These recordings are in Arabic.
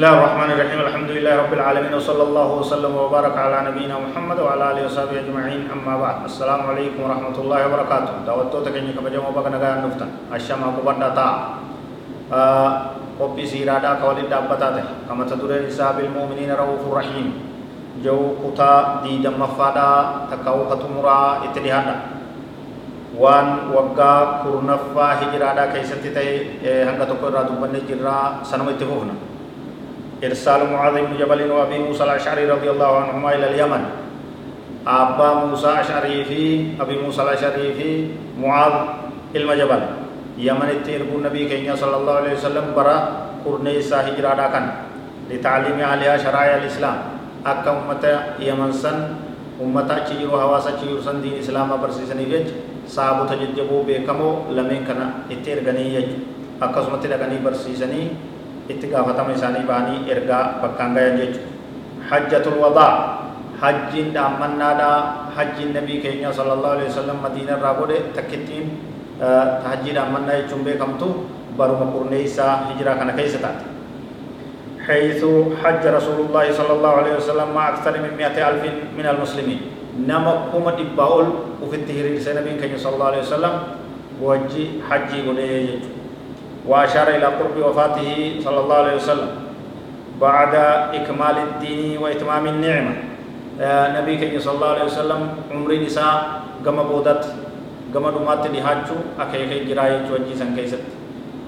الله الرحمن الرحيم الحمد لله رب العالمين وصلى الله وسلم وبارك على نبينا محمد وعلى اله وصحبه اجمعين اما بعد السلام عليكم ورحمه الله وبركاته دعوتو تكني كبجمو بغنا غان نفتا اشما کو بندا تا قبي سيرادا قولي دابتا كما تدور حساب المؤمنين رؤوف رحيم جو قطا دي دم فادا تكاو ختمرا اتدهادا وان وقا كرنفا هجرادا كيستي تي هنگا تكو را دبن جرا سنم اتفوفنا إرسال معاذ بن جبل وأبي موسى الأشعري رضي الله عنهما إلى اليمن. أبا موسى الأشعري في أبي موسى الأشعري في معاذ المجبل يمن التيرب النبي كينيا صلى الله عليه وسلم برا قرنيسا هجرا داكن. لتعليم عليها شرائع الإسلام. أكا أمة يمن سن أمة تشيرو حواسا تشيرو سن دين إسلام برسيسني ويج صحابو تججبو بيكمو لمن كنا إتير غني يج. أكا سمتي لغني برسيسني itti gaafatama isaanii bahanii ergaa bakkaan gayan jechuudha hajjatul wadaa hajjiin dhaammannaadha hajjiin nabii keenya sallallahu alaihi wasallam madiina irraa godhe takkittiin hajjii dhaammannaa jechuun beekamtu baruma qurneessaa hijiraa kana keessa taate حيث حج رسول الله صلى الله عليه وسلم مع أكثر من مئة ألف من المسلمين نما دباول وفي التهرير سنة صلى الله عليه وسلم وجي حجي قولي وأشار إلى قرب وفاته صلى الله عليه وسلم بعد إكمال الدين وإتمام النعمة. نبي كي صلى الله عليه وسلم عمر نساء قم بودت قم دمات لهاجو أكي جراية وجي سن كيست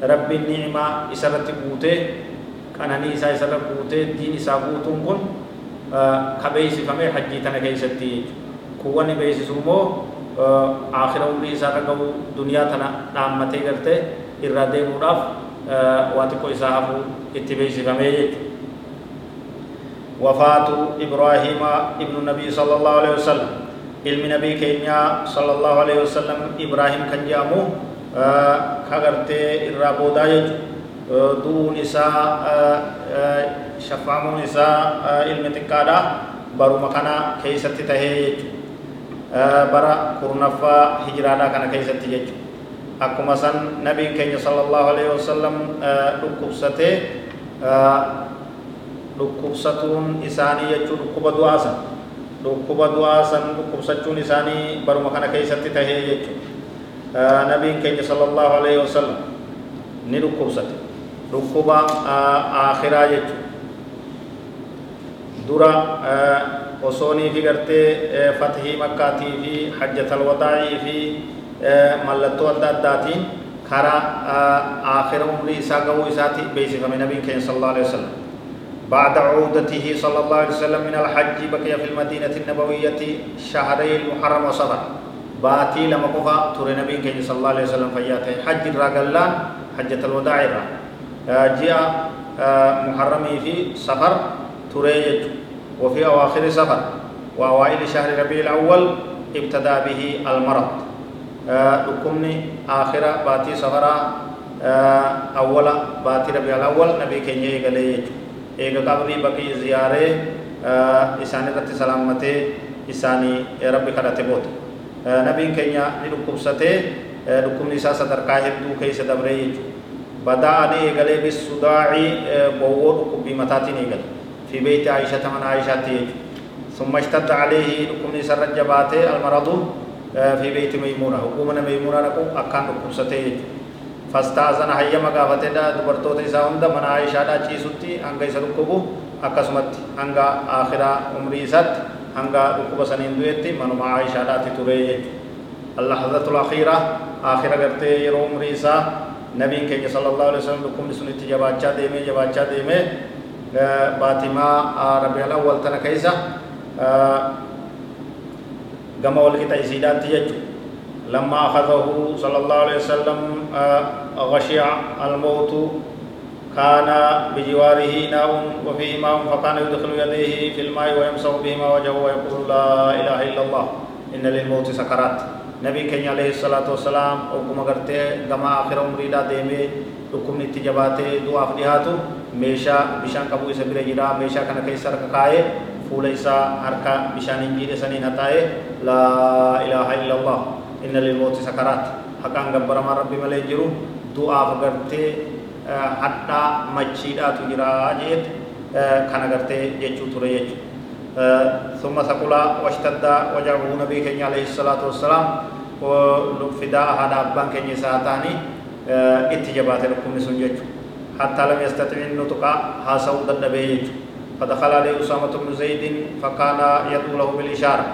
رب النعمة إسرت بوته كان نيسا إسرت بوته دين إسا بوتون كن كبيس فمي حجي تنا كيستي كواني بيس سمو آخر عمر إسا رقو دنيا تنا نامتي کرتے irraa deemuudhaaf waa xiqqoo isaa hafuu itti beeksifamee jechuudha. وفاة إبراهيم ابن النبي صلى الله عليه وسلم علم نبي كينيا صلى الله عليه وسلم إبراهيم كان جامو كغرتي الرابودا دون نساء شفامو نساء علم تكادا برو مكانا كيستي تهي برا كورنفا هجرادا كان كيستي يجو akkuma san nabiin keenya sallallahu alaihi wasallam dhukkubsatee dhukkubsatuun isaanii jechuun dhukkuba du'aasan dhukkuba du'aasan dhukkubsachuun isaanii baruma kana keessatti tahee jechuudha nabiin keenya sallallahu alaihi wasallam ni dhukkubsate dhukkuba akhiraa jechuudha dura osoonii fi gartee fatihii makkaatii fi hajjatal wadaa'ii fi mallattoo adda addaatiin karaa aakhira umrii isaa gahuu isaati beeksifame nabiin keenya sallallahu alaihi wasallam بعد عودته صلى الله عليه وسلم من الحج بقي في المدينة النبوية شهري المحرم وصفر باتي لما قفا ترى نبي كي صلى الله عليه وسلم فياته حج الرجلان حجة الوداع جاء محرم في سفر ترى وفي أواخر سفر وأوائل شهر ربيع الأول ابتدى به المرض dhukkubni aakhira baatii safaraa awwala baatii rabi'al awwal nabii keenya eegalee jechuudha eega qabrii baqii ziyaaree isaan irratti salaammatee isaanii rabbi kadhate booda nabiin keenya ni dhukkubsatee dhukkubni isaa sadarkaa hedduu keessa dabree jechuudha bada'ani eegalee bisudaacii bowwoo dhukkubbii mataatiin eegale fi beeyti aayishata mana aayishaatti jechuudha ثم اشتد عليه ركن سر جباته المرض في بيت ميمونة. حكومة ميمونة نكو أكان ركن ستي فاستاذن هيا مغافته دا دبرتوت إسا هند من عائشة دا چيسوتي أنگا إسا ركبو أكسمت. أنگا آخرا عمري ست أنگا ركب سنين دويتي منو ما عائشة دا تتوري اللحظة الأخيرة آخرة کرتے يرو عمري إسا. نبي كي صلى الله عليه وسلم ركم سنتي جباچا ديمي جباچا ديمي. باتما ربيع الأول تنا كيسا gama wal qixa isiidhaatti jechu لما أخذه صلى الله عليه وسلم غشي الموت كان بجواره ناء وفيه ماء فكان يدخل يديه في الماء ويمسح بهما وجهه ويقول لا اله الا الله ان للموت سكرات نبي كان عليه الصلاه والسلام وكما غرتي كما اخر عمري دا ديمي حكم نتي جباته دعاء فدياتو ميشا بشان كبو سبيل جرا ميشا كان كيسر كاي حركة بشان إنجيل سنين هتاي لا إله إلا الله إن للموت سكرات حقا غبر ما ربي ملي جرو دعاء فغرتي حتى مجيدا تجرا جيت كان غرتي جيچو توري جيچو ثم سقلا واشتد وجهه نبي كني عليه الصلاة والسلام ولفدا أحد أبان كني ساتاني اتجابات لكم نسون حتى لم يستطع النطق هاسو ددبه جيچو فدخل عليه أسامة بن زيد فكان يدعو له بالإشارة.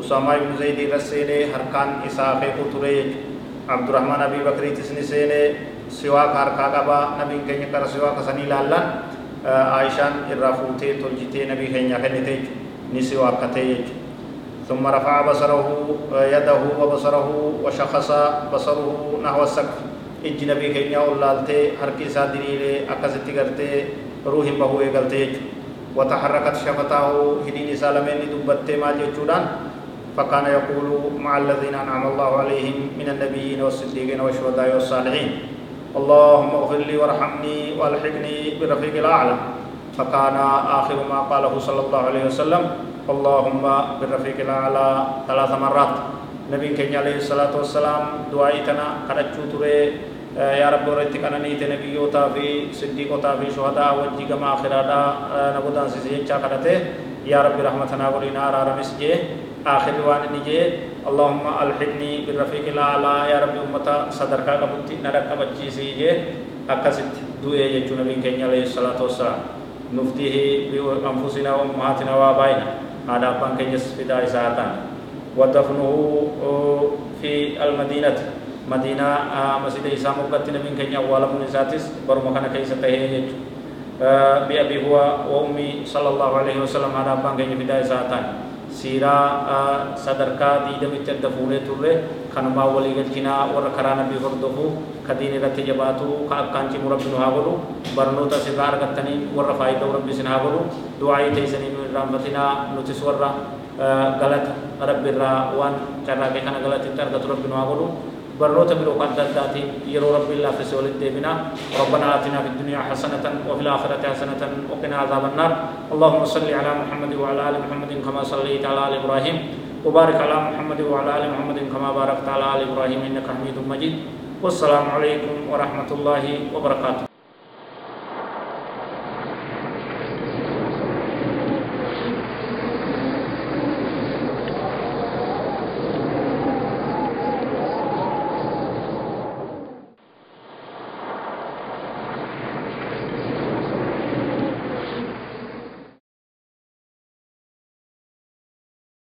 أسامة بن زيد رسيني هركان إساقه قطريج عبد الرحمن أبي بكر تسني سيني سواك هركا قبا نبي كنيا كر سواك سني لالان عائشان الرافوتي تلجتي نبي كنيا كنتيج نسواك كتيج ثم رفع بصره يده وبصره وشخص بصره نحو السقف. إج نبي كنيا ولالتي هركي سادريلي أكاسيتي غرتي روحي بهوه غلتي وتحركت شفتاه هدين سالمين دبت ما جتشودان فكان يقول مع الذين أنعم الله عليهم من النبيين والصديقين والشهداء والصالحين اللهم اغفر لي وارحمني وألحقني بالرفيق الأعلى. فكان آخر ما قاله صلى الله عليه وسلم اللهم بالرفيق الأعلى ثلاث مرات. نبي كenya عليه الصلاة والسلام دعائتنا كرتشو تري يا رب ورتي كان نيت نبيوتا في صديقوتا في شهداء وجي كما آخرادا نبودان سيسي يجا كرته يا رب رحمتنا ورنا رارمس جي آخر وان نجي اللهم الحقني بالرفيق الأعلى يا رب أمتا صدركا كبتي نرك بچي سيجي أكست دوئي يجو نبي كenya عليه الصلاة والسلام نفتيه بأنفسنا وأمهاتنا وآبائنا هذا أبان كنيس فدا إساءتان ودفنه في المدينة مدينة مسجد إسام وقت نبي كنيا ولا من ساتس برو مكان كيس تهيه بأبي هو وأمي صلى الله عليه وسلم هذا أبان كنيا فدا إساءتان سيرا صدركا ديدا متد فولي تره خنما ولي گلچنا ور خرانا بي هردفو خدين رت جباتو کا کانچی مربن هاغلو برنوتا سرار گتنی ور فائدہ رب سن هاغلو دعائی تیسنی رحمتنا نتس ور غلط رب الرا وان کے کنا غلط تر رب هاغلو برنوتا بلو قد داتي يرو رب الله في سول الدبنا ربنا آتنا في الدنيا حسنة وفي الآخرة حسنة وقنا عذاب النار اللهم صل على محمد وعلى آل محمد كما صليت على آل إبراهيم وبارك على محمد وعلى آل محمد كما باركت على آل إبراهيم إنك حميد مجيد والسلام عليكم ورحمة الله وبركاته